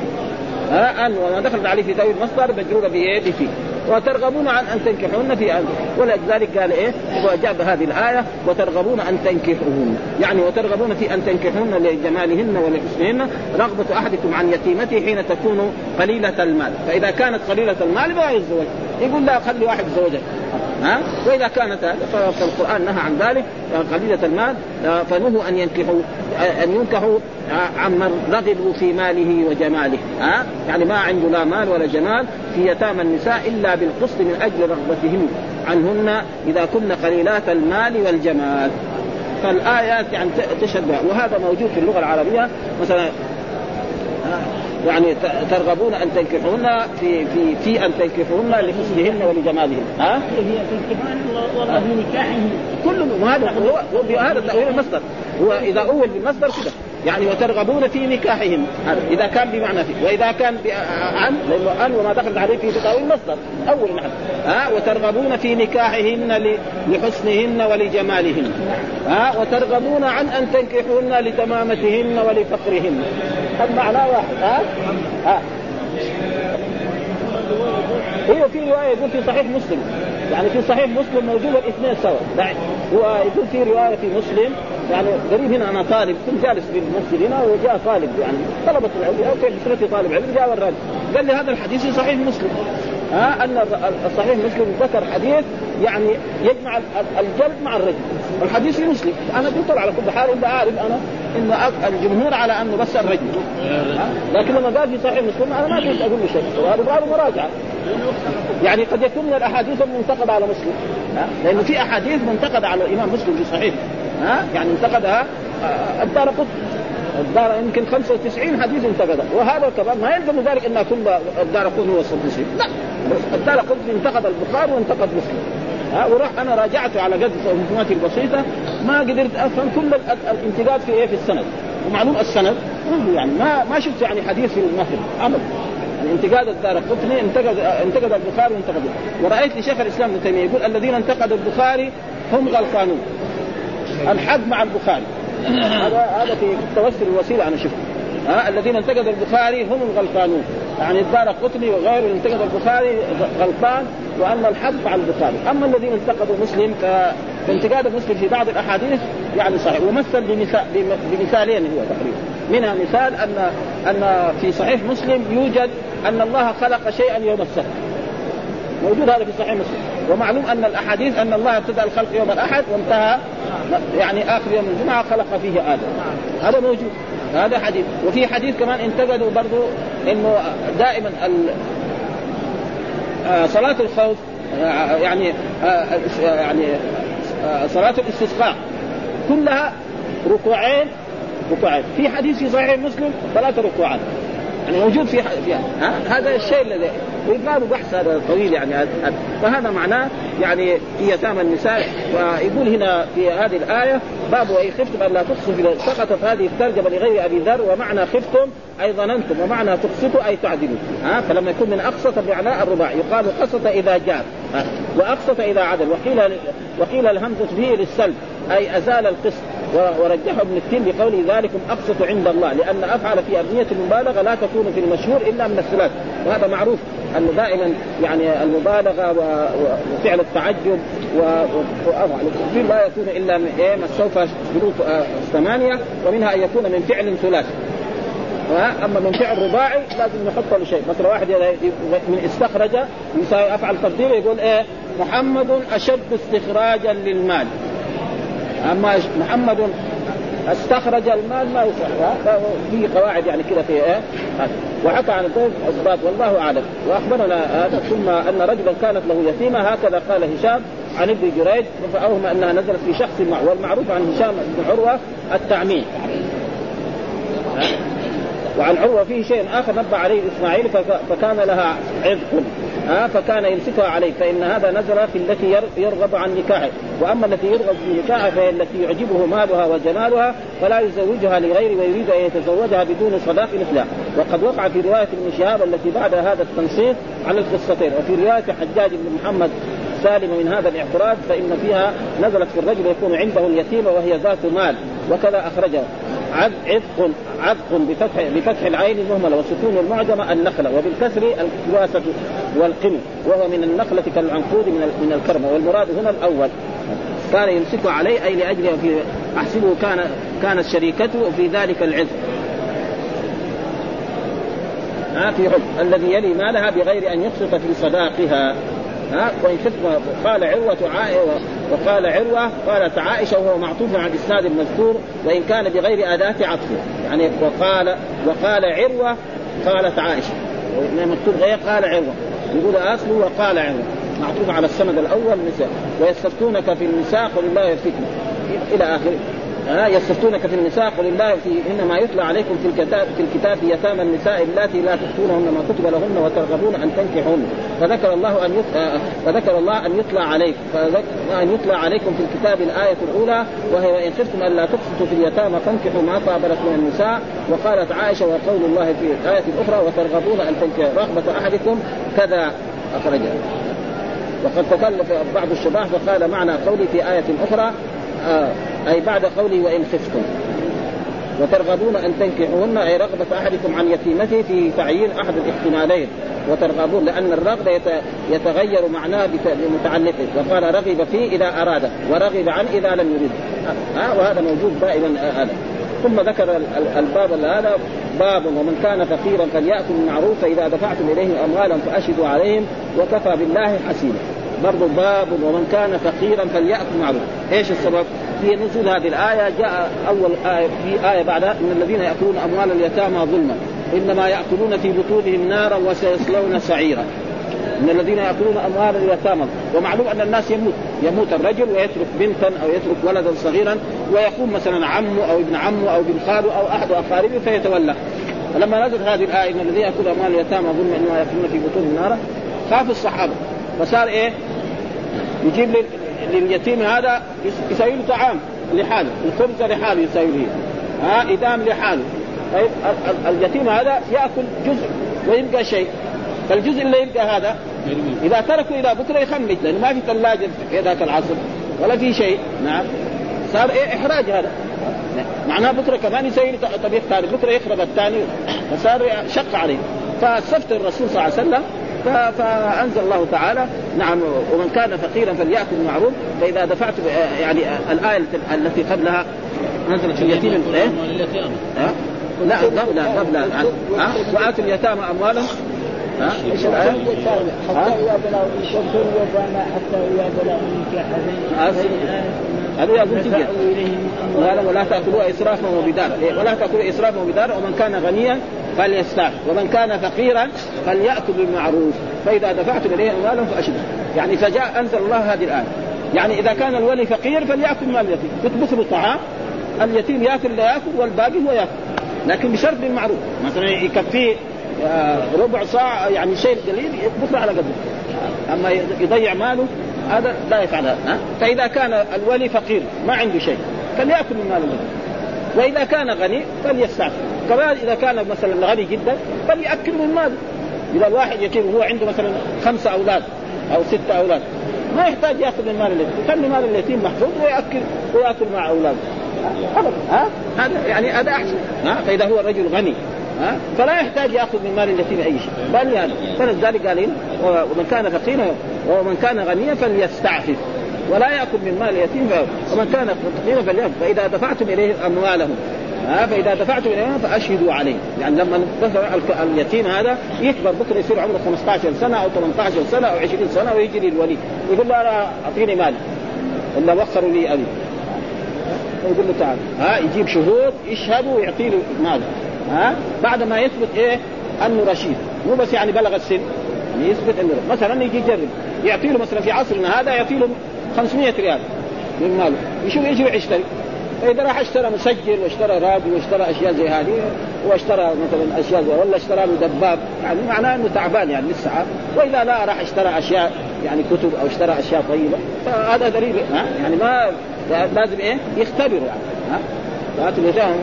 ها؟ ان وما دخلت عليه في ذوي المصدر مجروره بايه؟ بفي وترغبون عن أن تنكحون في ان ولذلك قال إيه؟ وجاب هذه الآية وترغبون أن تنكحوهن. يعني وترغبون في أن تنكحوهن لجمالهن ولحسنهن رغبة أحدكم عن يتيمته حين تكون قليلة المال. فإذا كانت قليلة المال ما يتزوج يقول لا خلي واحد يتزوجها ها؟ وإذا كانت فالقران نهى عن ذلك قليله المال فنهوا أن ينكحوا أن ينكحوا عمن رغبوا في ماله وجماله ها؟ يعني ما عنده لا مال ولا جمال في يتامى النساء إلا بالقسط من أجل رغبتهم عنهن إذا كن قليلات المال والجمال. فالآيات يعني تشهد وهذا موجود في اللغة العربية مثلا يعني ترغبون أن تنكحوهن في في في أن تنكحوهن لحسنهن ولجمالهن. ها؟ هي في والله في نكاحهن كل هذا هو هذا تأويل المصدر. هو إذا أول بالمصدر كذا يعني وترغبون في نكاحهن إذا كان بمعنى في وإذا كان عن لأنه ان وما دخلت عليه في تأويل المصدر أول معنى. ها؟ وترغبون في نكاحهن لحسنهن ولجمالهن. ها؟ وترغبون عن أن تنكحوهن لتمامتهن ولفقرهن. هذا معناه واحد. ها؟ ها؟ هي في رواية يقول في صحيح مسلم. يعني في صحيح مسلم موجود الاثنين سوا. هو يقول في رواية في مسلم يعني قريب هنا أنا طالب كنت جالس في المسجد هنا وجاء طالب يعني طلبة العلم أو بسرتي طالب علم جاء وراني قال لي هذا الحديث في صحيح مسلم. ها أن صحيح مسلم ذكر حديث يعني يجمع الجلد مع الرجل. الحديث في مسلم. أنا قلت على كل حال الا اعرف أنا إن الجمهور على أنه بس الرجل. لكن لما قال في صحيح مسلم أنا ما كنت أقول له شيء. وهذا قالوا مراجعة. يعني قد يكون من الأحاديث المنتقدة على مسلم. لأنه في أحاديث منتقدة على الإمام مسلم في صحيح. ها؟ يعني انتقدها آه، الدار قطب الدار يمكن 95 حديث انتقد وهذا كمان ما يلزم ذلك إن كل الدار قطب هو الصديسي لا. الدار قطب انتقد البخاري وانتقد مسلم. ها وراح أنا راجعته على قد معلوماتي البسيطة. ما قدرت أفهم كل الانتقاد في إيه في السند. ومعلوم السند. يعني ما ما شفت يعني حديث في المهر ابدا. يعني انتقاد الدار القطني انتقد انتقد البخاري وانتقد ورأيت لشيخ الإسلام ابن تيمية يقول الذين انتقدوا البخاري هم غلطانون. الحق مع البخاري. هذا هذا في التوسل الوسيلة أنا شفته. ها؟ الذين انتقدوا البخاري هم الغلطانون. يعني الدار قطني وغيره انتقد البخاري غلطان وان الحق مع البخاري. أما الذين انتقدوا مسلم فانتقاد المسلم في بعض الأحاديث يعني صحيح. ومثل بمثال بمثالين هو تقريبا. منها مثال ان أن في صحيح مسلم يوجد أن الله خلق شيئا يوم السبت. موجود هذا في صحيح مسلم. ومعلوم أن الأحاديث أن الله ابتدأ الخلق يوم الأحد وانتهى يعني آخر يوم الجمعة خلق فيه آدم. هذا موجود هذا حديث. وفي حديث كمان انتقدوا برضه إنه دائما آه، صلاة الخوف آه، يعني آه، يعني صلاة الاستسقاء. كلها ركوعين ركوعين. في حديث في صحيح مسلم ثلاث ركوعات. يعني موجود في فيها ها؟ هذا الشيء الذي ويقال بحث هذا طويل يعني. فهذا معناه يعني في يتامى النساء. ويقول هنا في هذه الآية باب واي خفتم أن لا تقسطوا سقطت هذه الترجمة لغير أبي ذر ومعنى خفتم أي ظننتم ومعنى تقسطوا أي تعدلوا. ها؟ فلما يكون من أقسط بمعنى الرباع يقال قسط إذا جاء. واقسط اذا عدل. وقيل وقيل الهمزة به للسلب أي أزال القسط. ورجحه ابن التين بقوله ذلكم أقسط عند الله لأن أفعل في ابنيه المبالغة لا تكون في المشهور إلا من الثلاث وهذا معروف انه دائما يعني المبالغة وفعل التعجب والتكبير لا يكون إلا من إيه سوف شروط آه، ثمانية ومنها أن يكون من فعل ثلاثي أما من فعل رباعي لازم نحط له شيء. مثلا واحد من استخرج يساوي أفعل تقدير يقول إيه؟ محمد أشد استخراجا للمال. أما محمد استخرج المال ما يصح في قواعد يعني كذا في إيه؟ وحكى عن الزوج اسباب والله أعلم. وأخبرنا هذا ثم أن رجلا كانت له يتيمة هكذا قال هشام عن ابن جريج فاوهم أنها نزلت في شخص والمعروف عن هشام بن عروة التعميم. وعن عروه فيه شيء آخر نبه عليه إسماعيل فكان لها عذق. ها فكان يمسكها عليه فإن هذا نزل في التي يرغب عن نكاحه. وأما التي يرغب في نكاحه فهي التي يعجبه مالها وجمالها فلا يزوجها لغيره ويريد أن يتزوجها بدون صداق مثلها وقد وقع في رواية ابن شهاب التي بعد هذا التنصيص على القصتين. وفي رواية حجاج بن محمد سالم من هذا الاعتراض فإن فيها نزلت في الرجل يكون عنده اليتيمه وهي ذات مال. وكذا أخرجه. عذق عذق بفتح بفتح العين المهملة وسكون المعجمه النخلة وبالكسر الكواسه والقم وهو من النخلة كالعنقود من من الكرمه والمراد هنا الأول. كان يمسك عليه أي لاجل في أحسبه كان كانت شريكته في ذلك العذق ها في حب. الذي يلي مالها بغير أن يقسط في صداقها. ها وإن خفت قال عروة عائشة وقال عروة قالت عائشة وهو معطوف على الإسناد المذكور وإن كان بغير أداة عطف. يعني وقال وقال عروة قالت عائشة. مكتوب غير قال عروة. يقول أصله وقال عروة. معطوف على السند الأول نساء ويستفتونك في النساء قل الله يفتكم إلى آخره. يستفتونك في النساء قل الله في إنما يتلى عليكم في الكتاب في الكتاب يتامى النساء اللاتي لا تؤتونهن ما كتب لهن وترغبون أن تنكحهن فذكر الله أن آه، فذكر الله أن يطلع عليكم أن يطلع عليكم في الكتاب الآية الأولى وهي وإن خفتم الا تقسطوا في اليتامى فانكحوا ما طاب لكم من النساء وقالت عائشة وقول الله في الايه الاخرى وترغبون أن تنكحوا رغبة أحدكم كذا أخرجها. وقد تكلف بعض الشباب فقال معنى قولي في آية أخرى آه. أي بعد قوله وإن خفتم. وترغبون أن تنكحوهن أي رغبة أحدكم عن يتيمته في تعيين أحد الاحتمالين. وترغبون لأن الرغبة يتغير معناه بمتعلقه. وقال رغب فيه إذا أراد ورغب عن إذا لم يريد ها وهذا موجود دائما هذا. ثم ذكر الباب هذا باب ومن كان فقيرا فليأكل المعروف فإذا دفعتم إليهم أموالا فأشهدوا عليهم وكفى بالله حسيبا برضو باب ومن كان فقيرا فليأكل معروف. إيش السبب؟ في نزول هذه الآية جاء أول آية في آية بعدها إن الذين يأكلون أموال اليتامى ظلما. إنما يأكلون في بطونهم نارا وسيصلون سعيرا. إن الذين يأكلون أموال اليتامى ومعلوم أن الناس يموت. يموت الرجل ويترك بنتا أو يترك ولدا صغيرا ويقوم مثلا عمه أو ابن عمه أو ابن خاله أو أحد أقاربه فيتولى. فلما نزلت هذه الآية إن الذين يأكلون أموال اليتامى ظلما إنما يأكلون في بطونهم نارا خاف الصحابة. فصار إيه؟ يجيب لليتيم هذا يسوي له طعام لحاله. الخبز لحاله يسوي له. ها إدام لحاله. طيب اليتيم هذا يأكل جزء ويبقى شيء. فالجزء اللي يبقى هذا إذا تركوا إلى بكرة يخمج لأنه ما في ثلاجة في ذاك العصر ولا في شيء. نعم. صار إيه إحراج هذا. معناه بكرة كمان يسوي طبيخ ثاني بكرة يخرب الثاني فصار شق عليه. فاستفتى الرسول صلى الله عليه وسلم فأنزل الله تعالى. نعم ومن كان فقيرا فليأكل المعروف فإذا دفعت يعني الآية التي قبلها نزلت في اليتيم. إيه؟ لا قبل قبل ها؟ وآتوا اليتامى أموالهم. ها؟ إيش الآية؟ حتى إذا بلغوا حتى إذا بلغوا هذا يقول تجي ولا تأكلوا اسرافا وبدارا إيه، ولا تأكلوا اسرافا وبدارا ومن كان غنيا فليستعف. ومن كان فقيرا فليأكل بالمعروف. فإذا دفعتم إليه أموالهم فأشدوا يعني فجاء أنزل الله هذه الآية. يعني إذا كان الولي فقير فليأكل مال اليتيم. يطبخ له طعام اليتيم يأكل لا يأكل والباقي هو يأكل. لكن بشرط بالمعروف. مثلا يكفيه آه، ربع صاع يعني شيء قليل يطبخ على قدره. أما يضيع ماله هذا لا يفعل هذا فإذا كان الولي فقير ما عنده شيء فليأكل من مال الولي. وإذا كان غني فليستعفف كمان إذا كان مثلا غني جدا فليأكل من ماله. إذا الواحد يتيم وهو عنده مثلا خمسة أولاد أو ستة أولاد ما يحتاج يأخذ من مال اليتيم. يخلي مال اليتيم محفوظ ويأكل ويأكل مع أولاده. ها؟ هذا يعني هذا أحسن ها؟ فإذا هو الرجل غني فلا يحتاج يأخذ من مال اليتيم أي شيء. بل يعني فلذلك قال ومن كان فقيرا ومن كان غنيا فليستعفف. ولا ياكل من مال اليتيم ومن كان فقيرا فليأكل فإذا دفعتم إليه أموالهم ها؟ فإذا دفعتم إليهم فأشهدوا عليه. يعني لما اليتيم هذا يكبر بكرة يصير عمره 15 سنة أو 18 سنة أو 20 سنة ويجي للولي. يقول له أنا أعطيني مالي ولا وخروا لي أبي. يقول له تعال. ها؟ يجيب شهود يشهدوا ويعطي له ماله ها؟ بعد ما يثبت إيه؟ أنه رشيد. مو بس يعني بلغ السن. يعني يثبت أنه مثلا يجي يجرب. يعطي له مثلا في عصرنا هذا يعطي له 500 ريال من ماله. يشوف يجي يشتري. فإذا راح اشترى مسجل واشترى راديو واشترى أشياء زي هذه واشترى مثلا أشياء زي ولا اشترى له دباب. يعني معناه إنه تعبان يعني لسه واذا لا راح اشترى أشياء يعني كتب أو اشترى أشياء طيبة. فهذا دليل يعني ما لازم إيه؟ يختبروا يعني ها؟ فاتوا اليتامى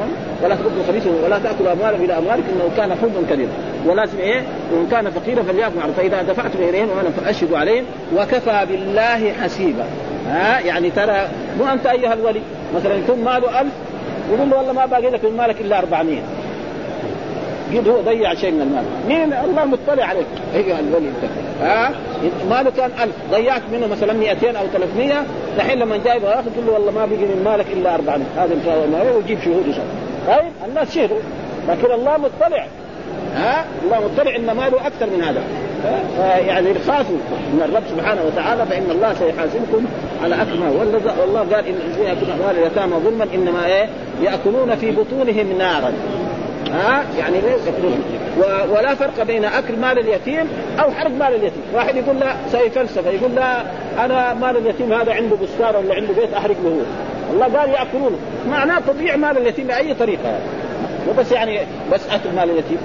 ولا تقبلوا خبيثا ولا تاكلوا اموالهم إلى اموالكم إنه كان حبا كبيرا. ولازم إيه؟ وإن كان فقيرا فليأكل. معروف فإذا دفعتم إليهم اموالا فأشهدوا عليهم وكفى بالله حسيبا. ها؟ يعني ترى مو أنت أيها الولي. مثلا يكون ماله ألف يقول له والله ما باقي لك من مالك إلا 400 قد هو ضيع شيء من المال. مين؟ الله مطلع عليك. ايها الولي أنت؟ ها؟ ماله كان ألف. ضيعت منه مثلا 200 أو 300 دحين لما جاي ياخذ تقول له والله ما بقي من مالك إلا 400 هذا إن شاء الله ويجيب شهود وشهود طيب الناس شهدوا. لكن الله مطلع. ها؟ الله مطلع إن ماله أكثر من هذا. يعني خافوا من الرب سبحانه وتعالى فإن الله سيحاسبكم على اكمل والله قال إن يأكلون أموال اليتامى ظلما إنما إيه؟ يأكلون في بطونهم نارا. ها؟ يعني ياكلون ولا فرق بين أكل مال اليتيم أو حرق مال اليتيم، واحد يقول لا سيفلسفه يقول لا أنا مال اليتيم هذا عنده بستان ولا عنده بيت أحرق له هو. الله قال ياكلونه، معناه تضيع مال اليتيم بأي طريقة؟ يعني. وبس يعني بس أكل مال اليتيم.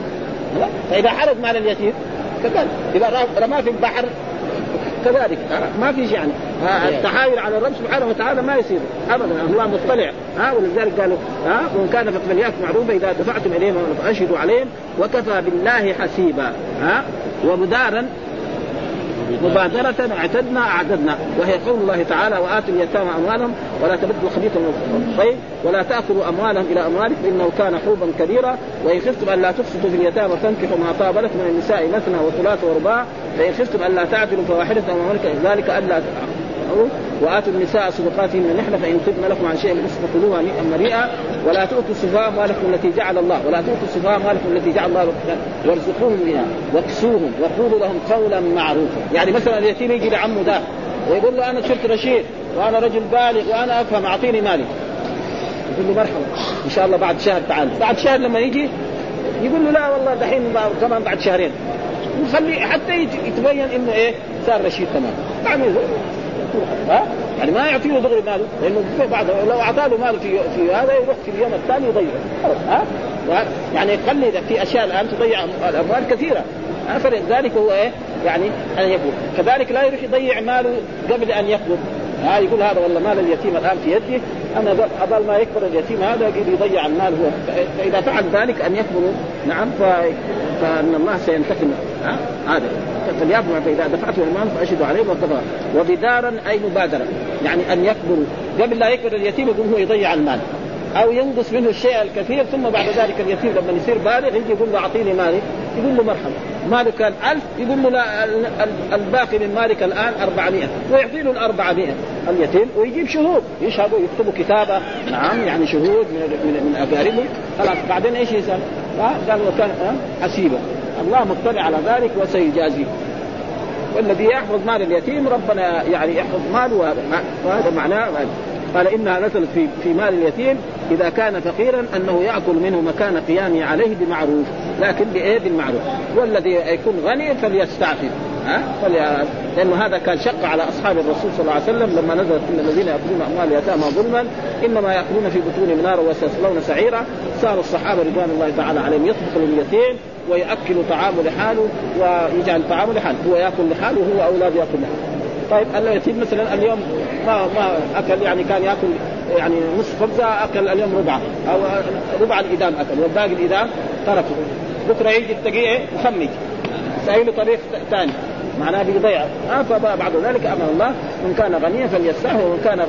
لا. فإذا حرق مال اليتيم كذلك. إذا رماه في البحر كذلك. ما في يعني التحايل على الرب سبحانه وتعالى ما يصير ابدا. الله مطلع. ها ولذلك قالوا ها وإن كان فليأكل معروفا إذا دفعتم إليهم فاشهدوا عليهم وكفى بالله حسيبا. ها ومدارا مبادرة اعتدنا أعددنا. وهي قول الله تعالى وآتوا اليتامى أموالهم ولا تبدلوا خبيثا طيب ولا تأكلوا أموالهم إلى أموالكم فإنه كان حوبا كبيرا. وإن خفتم ألا تفسدوا في اليتامى فانكحوا ما طاب لكم من النساء مثنى وثلاث ورباع. فإن خفتم ألا تعدلوا فواحدة أو ذلك ألا وآتوا النساء صدقاتهن نحن فإن تبن لكم عن شيء فكلوها مريئا ولا تؤتوا السفهاء أموالكم التي جعل الله ولا تؤتوا السفهاء أموالكم التي جعل الله وارزقوهم منها واكسوهم وقولوا لهم قولا معروفا. يعني مثلا اليتيم يجي لعمه ده ويقول له أنا صرت رشيد وأنا رجل بالغ وأنا أفهم أعطيني مالي. يقول له مرحبا إن شاء الله بعد شهر تعال. بعد شهر لما يجي يقول له لا والله دحين كمان بعد شهرين. نخليه حتى يتبين إنه إيه صار رشيد تمام. يعني ها؟ يعني ما يعطي له دغري ماله لأنه بعد لو أعطاه له ماله في في هذا يروح في اليوم الثاني يضيعه. ها؟ يعني خلي في أشياء الآن تضيع الأموال كثيرة. فلذلك هو إيه؟ يعني أن يكبر كذلك لا يروح يضيع ماله قبل أن يكبر ها؟ يقول هذا والله مال اليتيم الآن في يدي أنا قبل ما يكبر اليتيم هذا يقول يضيع المال هو. فإذا فعل ذلك أن يكبر نعم فإن الله سينتقم. هذا. فليأكلوا فإذا دفعتم المال فأشهدوا عليهم وكفى وبدارا أي مبادرة. يعني أن يكبروا قبل لا يكبر اليتيم يقول هو يضيع المال. أو ينقص منه الشيء الكثير ثم بعد ذلك اليتيم لما يصير بالغ يجي يقول له أعطيني مالي يقول له مرحبا. ماله كان ألف يقول له لا الباقي من مالك الآن 400 ويعطي له ال 400 اليتيم ويجيب شهود يشهدوا يكتبوا كتابه. نعم يعني شهود من من, من أقاربه. خلاص بعدين إيش يسأل؟ قال وكان حسيبا الله مطلع على ذلك وسيجازيه والذي يحفظ مال اليتيم ربنا يعني يحفظ ماله وهذا معناه قال إنها نزلت في في مال اليتيم. إذا كان فقيرا أنه يأكل منه مكان قيامه عليه بمعروف لكن بإيه؟ بالمعروف. والذي يكون غني فليستعفف. ها؟ فلي... لأنه هذا كان شق على أصحاب الرسول صلى الله عليه وسلم لما نزلت إن الذين يأكلون أموال اليتامى ظلما إنما يأكلون في بطونهم نارا وسيصلون سعيرا. صار الصحابة رضوان الله تعالى عليهم يطبخ لليتيم ويأكل طعامه لحاله ويجعل طعامه لحاله. هو يأكل لحاله وهو اولاده يأكل لحاله. طيب اليتيم مثلا اليوم ما ما أكل يعني كان يأكل يعني نصف خبزة أكل اليوم ربعه أو ربع الإدام أكل والباقي الإدام تركه. بكرة يجي تلاقيه مخمج سايله طريق ثاني. معناه بيضيع آه فبعد ذلك أمر الله من كان غنيا فليستعف ومن كان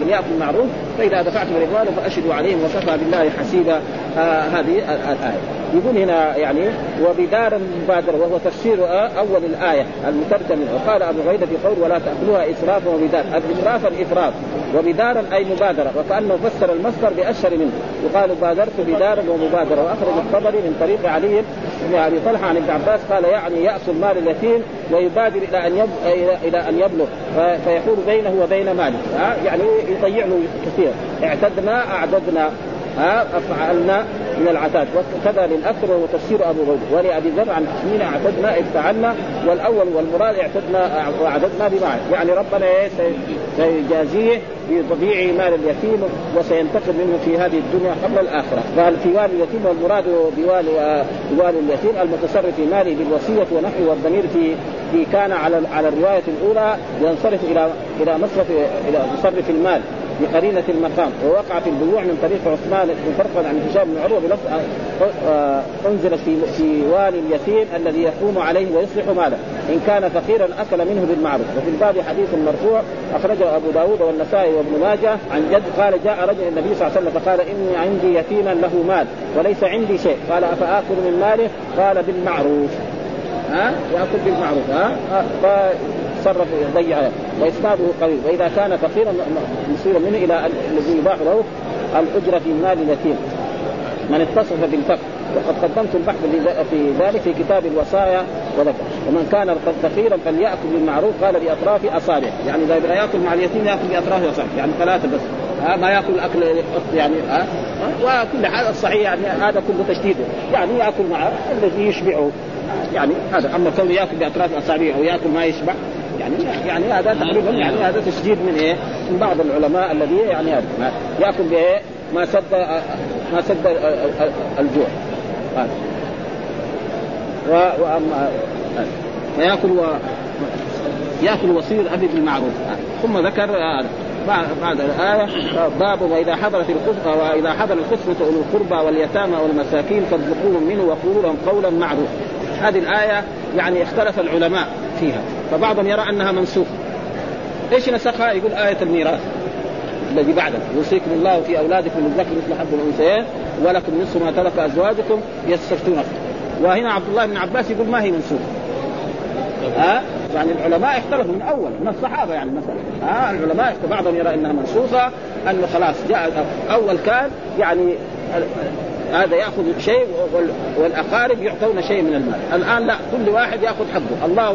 فليأكل بالمعروف فإذا دفعتم الاموال فأشهدوا عليهم وكفى بالله حسيبا. آه هذه الآية. يقول هنا يعني وبدار المبادرة وهو تفسير أول الآية المترجم وقال أبو غيدة في قول ولا تأكلوها إسرافا وبدار. الإسراف. الإفراط وبدارا أي مبادرة. وكأنه فسر المصدر بأشهر منه. يقال بادرت بدارا ومبادرة. وأخرج الطبري من طريق علي بن أبي طلحة عن ابن عباس قال يعني يأس المال اليتيم ويبادر إلى أن يب... إلى أن يبلغ فيحول بينه وبين ماله يعني يضيع له كثير اعتدنا أعددنا ها؟ أفعلنا من العتاد. وكذا للاكثر وهو تفسير أبو غير ولأبي ذر عن حسنين أعتدنا افتعلنا والأول والمراد اعتدنا وأعددنا بمعنى. يعني ربنا إيه؟ بتضييع مال اليتيم وسينتقم منه في هذه الدنيا قبل الآخرة. قال في والي اليتيم والمراد بوالي بوالي اليتيم المتصرف في ماله بالوصية ونحوه والضمير في في كان على على الرواية الأولى ينصرف إلى إلى مصرف إلى مصرف المال. بقرينة المقام ووقع في البيوع من طريق عثمان بن فرقد عن هشام بن عروة بلفظ آه، أنزل في في والي اليتيم الذي يقوم عليه ويصلح ماله إن كان فقيرا أكل منه بالمعروف. وفي الباب حديث مرفوع أخرجه أبو داود والنسائي وابن ماجه عن جد قال جاء رجل النبي صلى الله عليه وسلم فقال إني عندي يتيما له مال وليس عندي شيء. قال أفآكل من ماله؟ قال بالمعروف. ها؟ يأكل بالمعروف ها؟ فصرف يضيع وإسناده قوي وإذا كان فقيرا مصير منه إلى الذي يباح له الاجره في مال اليتيم. من اتصف بالفقر. وقد قدمت البحث في ذلك في كتاب الوصايا وذكر. ومن كان فقيرا فليأكل بالمعروف قال بأطراف أصابعه. يعني إذا يبغى يأكل مع اليتيم يأكل بأطراف أصابعه. يعني ثلاثة بس. ها ما يأكل أكل يعني ها؟ وكل حال الصحيح يعني هذا كله تشديد. يعني يأكل مع الذي يشبعه. يعني هذا أما كونه يأكل بأطراف أصابعه أو يأكل ما يشبع يعني يعني هذا تقريبا يعني هذا تشديد من إيه؟ من بعض العلماء الذي يعني يأكل بإيه؟ ما سد ما سد الجوع. واما وياكل و يأكل وصير أبي بالمعروف. ثم ذكر هذا بعد الآية باب وإذا حضرت القسمة وإذا حضر القسمة أولو القربى واليتامى والمساكين فارزقوهم منه وقولوا لهم قولا معروفا. هذه الآية يعني اختلف العلماء. فيها. فبعضهم يرى أنها منسوخة. إيش نسخها؟ يقول آية الميراث. الذي بعده. يوصيكم الله في أولادكم للذكر مثل حظ الأنثيين ولكم نصف ما ترك أزواجكم يستفتونكم. وهنا عبد الله بن عباس يقول ما هي منسوخة. ها؟ يعني العلماء اختلفوا من أول من الصحابة يعني مثلا. ها؟ العلماء بعضهم يرى إنها منسوخة أنه خلاص جاء أول كان يعني هذا ياخذ شيء والاقارب يعطون شيء من المال، الآن لا كل واحد ياخذ حقه، الله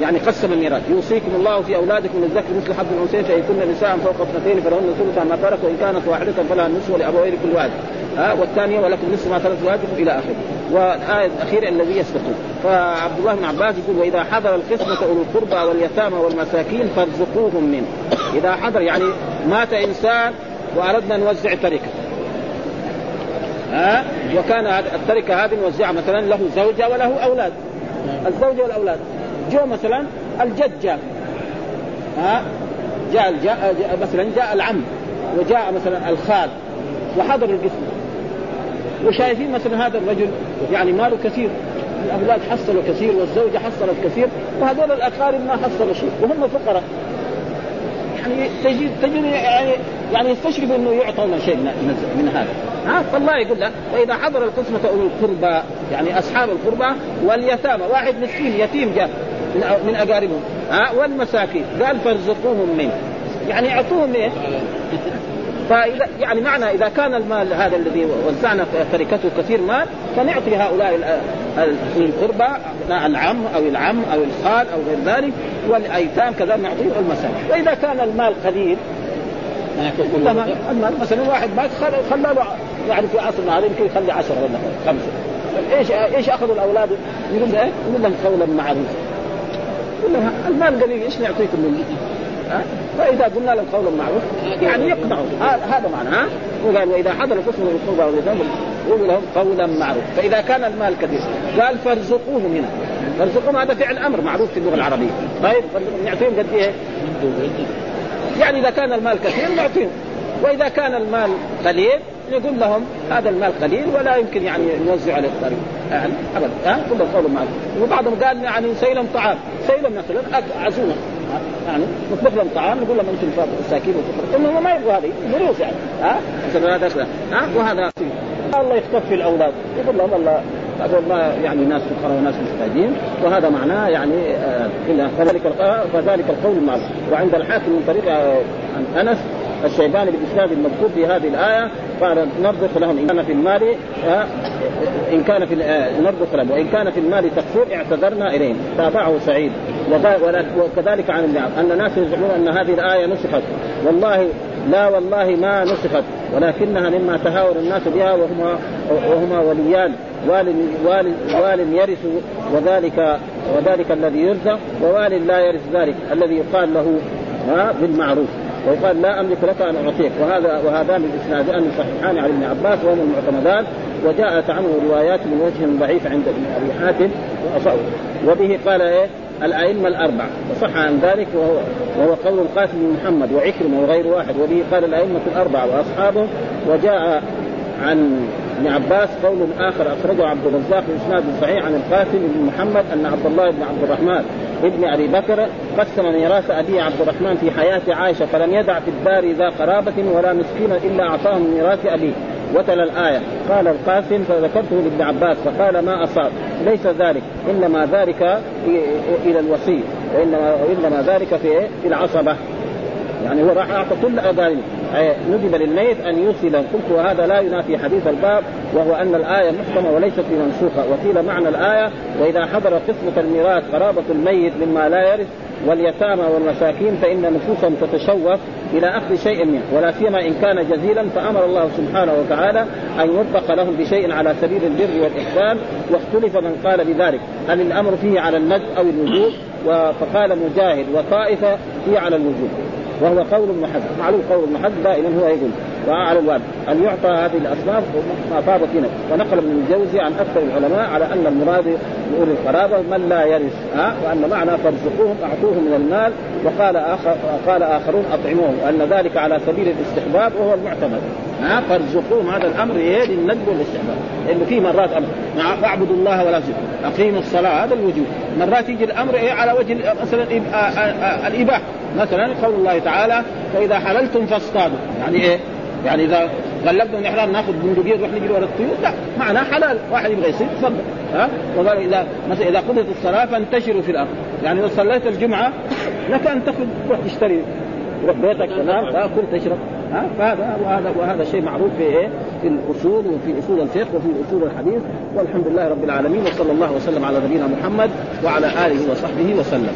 يعني قسم الميراث. يوصيكم الله في أولادكم للذكر مثل حظ الانثيين فإن كن نساء فوق اثنتين فلهن ثلث ما ترك وإن كانت واحدة فلها النصف ولابوين كل واحد. ها والثانية ولكم نصف ما ترك ازواجكم إلى آخره. والآية الأخيرة الذي يسبقون فعبد الله بن عباس يقول وإذا حضر القسمة أولو القربى واليتامى والمساكين فارزقوهم منه. إذا حضر يعني مات إنسان وأردنا نوزع تركة. ها؟ وكان التركة هذه نوزعها مثلا له زوجة وله أولاد. الزوجه والأولاد. جو مثلا الجد جاء ها؟ جاء, جاء, جاء مثلا جاء العم وجاء مثلا الخال وحضر القسم. وشايفين مثلا هذا الرجل يعني ماله كثير. الأولاد حصلوا كثير والزوجة حصلت كثير وهذول الاقارب ما حصلوا شيء وهم فقراء. يعني تجد تجد يعني يعني يستشرف إنه يعطون شيء من هذا. ها؟ فالله يقول له واذا حضر القسمة اولو القربى يعني أصحاب القربى واليتامى واحد مسكين يتيم جاء من من أقاربهم ها؟ والمساكين قال فارزقوهم منه. يعني أعطوهم إيه؟ فإذا يعني معنى إذا كان المال هذا الذي وزعنا تركته كثير مال فنعطي هؤلاء القربى العم أو العم أو الخال أو غير ذلك والأيتام كذا نعطيه المساكين وإذا كان المال قليل المال مثلا واحد مات خلى له يعني في عصرنا هذا يمكن يخلي 10 ولا خمسة. إيش إيش أخذوا الأولاد؟ يقول إيه؟ يقول لهم قولا معروفا يقول لهم المال قليل إيش نعطيكم منه؟ فإذا قلنا لهم قولا معروف يعني يقطعوا. هذا معنى ها؟ وقال واذا حضر قسم القربى واليتامى يقول لهم قولا معروف. فإذا كان المال كثير قال فارزقوهم هنا فارزقوهم هذا فعل أمر معروف في اللغة العربية. طيب نعطيهم قد إيه؟ يعني إذا كان المال كثير نعطيهم. وإذا كان المال قليل نقول لهم هذا المال قليل ولا يمكن يعني نوزع على الطريق. يعني أبدا. ها كل قول معروف وبعضهم قال يعني سيلم طعام. سيلم مثلا عزومة. يعني نطبخ لهم طعام نقول لهم أنتم مساكين وفقراء هم ما يبغوا هذه دروس يعني. ها هذا ها وهذا الله يخطف الأولاد. يقول لهم الله هذول ما يعني ناس فقراء وناس محتاجين وهذا معناه يعني آه فذلك فذلك القول المعروف وعند الحاكم من طريق آه، عن أنس الشيباني بالإسناد المذكور في هذه الآية قال نرضخ لهم إن كان في المال آه، إن كان في آه، نرضخ لهم وإن كان في المال تقصير اعتذرنا اليهم تابعه سعيد. وكذلك عن النعم أن الناس يزعمون أن هذه الآية نسخت. والله لا والله ما نسخت ولكنها مما تهاور الناس بها وهما وهما وليان. وال وال وال يرث وذلك وذلك الذي يرزق ووال لا يرث ذلك الذي يقال له ها بالمعروف. ويقال لا أملك لك أن أعطيك. وهذا وهذان الإسنادان صحيحان عن ابن عباس وهما المعتمدان وجاءت عنه روايات من وجه ضعيف عند ابن أبي حاتم وبه قال إيه؟ الأئمة الأربعة. وصح عن ذلك وهو وهو قول القاسم بن محمد وعكرمة وغير واحد. وبه قال الأئمة الأربعة وأصحابه. وجاء عن ابن عباس قول آخر أخرجه عبد الرزاق في اسناد صحيح عن القاسم بن محمد أن عبد الله بن عبد الرحمن ابن أبي بكر قسم ميراث أبي عبد الرحمن في حياة عائشة فلم يدع في الدار ذا قرابة ولا مسكينا إلا اعطاه من ميراث ابيه وتلا الآية. قال القاسم فذكرته لابن عباس فقال ما أصاب؟ ليس ذلك إنما ذلك إلى الوصي وإنما ذلك في العصبة. يعني هو راح أعطى كل أبائه ندب للميت يوصي له قلت وهذا لا ينافي حديث الباب وهو أن الآية محكمة وليست بمنسوخه وقيل معنى الآية وإذا حضر قسمة الميراث قرابه الميت مما لا يرث واليتامى والمساكين فإن نفوسهم تتشوف إلى أخذ شيء منه ولا سيما إن كان جزيلا فأمر الله سبحانه وتعالى أن يرفق لهم بشيء على سبيل البر والإحسان. واختلف من قال بذلك هل الأمر فيه على الند أو الوجوب؟ فقال مجاهد وطائفة فيه على الوجوب. وهو قول محدد معلوم قول محدد دائما هو يقول. وعلى الوالد أن يعطى هذه الاصناف ما فاضت هنا ونقل ابن الجوزي عن أكثر العلماء على أن المراد بأولي القرابة من لا يرث ها؟ وأن معنى فارزقوهم أعطوهم من المال وقال اخر قال آخرون أطعموهم. وأن ذلك على سبيل الاستحباب وهو المعتمد. ها؟ فارزقوهم. هذا الأمر إيه؟ للندب والاستحباب. لأنه في مرات نعم فاعبدوا الله ولا تشركوا أقيموا الصلاة. هذا الوجوب. مرات يجي الأمر إيه؟ على وجه مثلا الإباحة. مثلا قول الله تعالى فإذا حللتم فاصطادوا. يعني إيه؟ يعني إذا غلبنا الاحرام ناخذ بندقية نروح نجري ورا الطيور؟ لا معناه حلال. واحد يبغى يصير تفضل ها؟ وقال إذا مثلا إذا قضيت الصلاة فانتشروا في الأرض. يعني لو صليت الجمعة لك أن تاخذ تروح تشتري تروح بيتك تنام تأكل تشرب. ها؟ فهذا وهذا وهذا شيء معروف في إيه؟ في الأصول وفي أصول الفقه وفي أصول الحديث. والحمد لله رب العالمين وصلى الله وسلم على نبينا محمد وعلى آله وصحبه وسلم.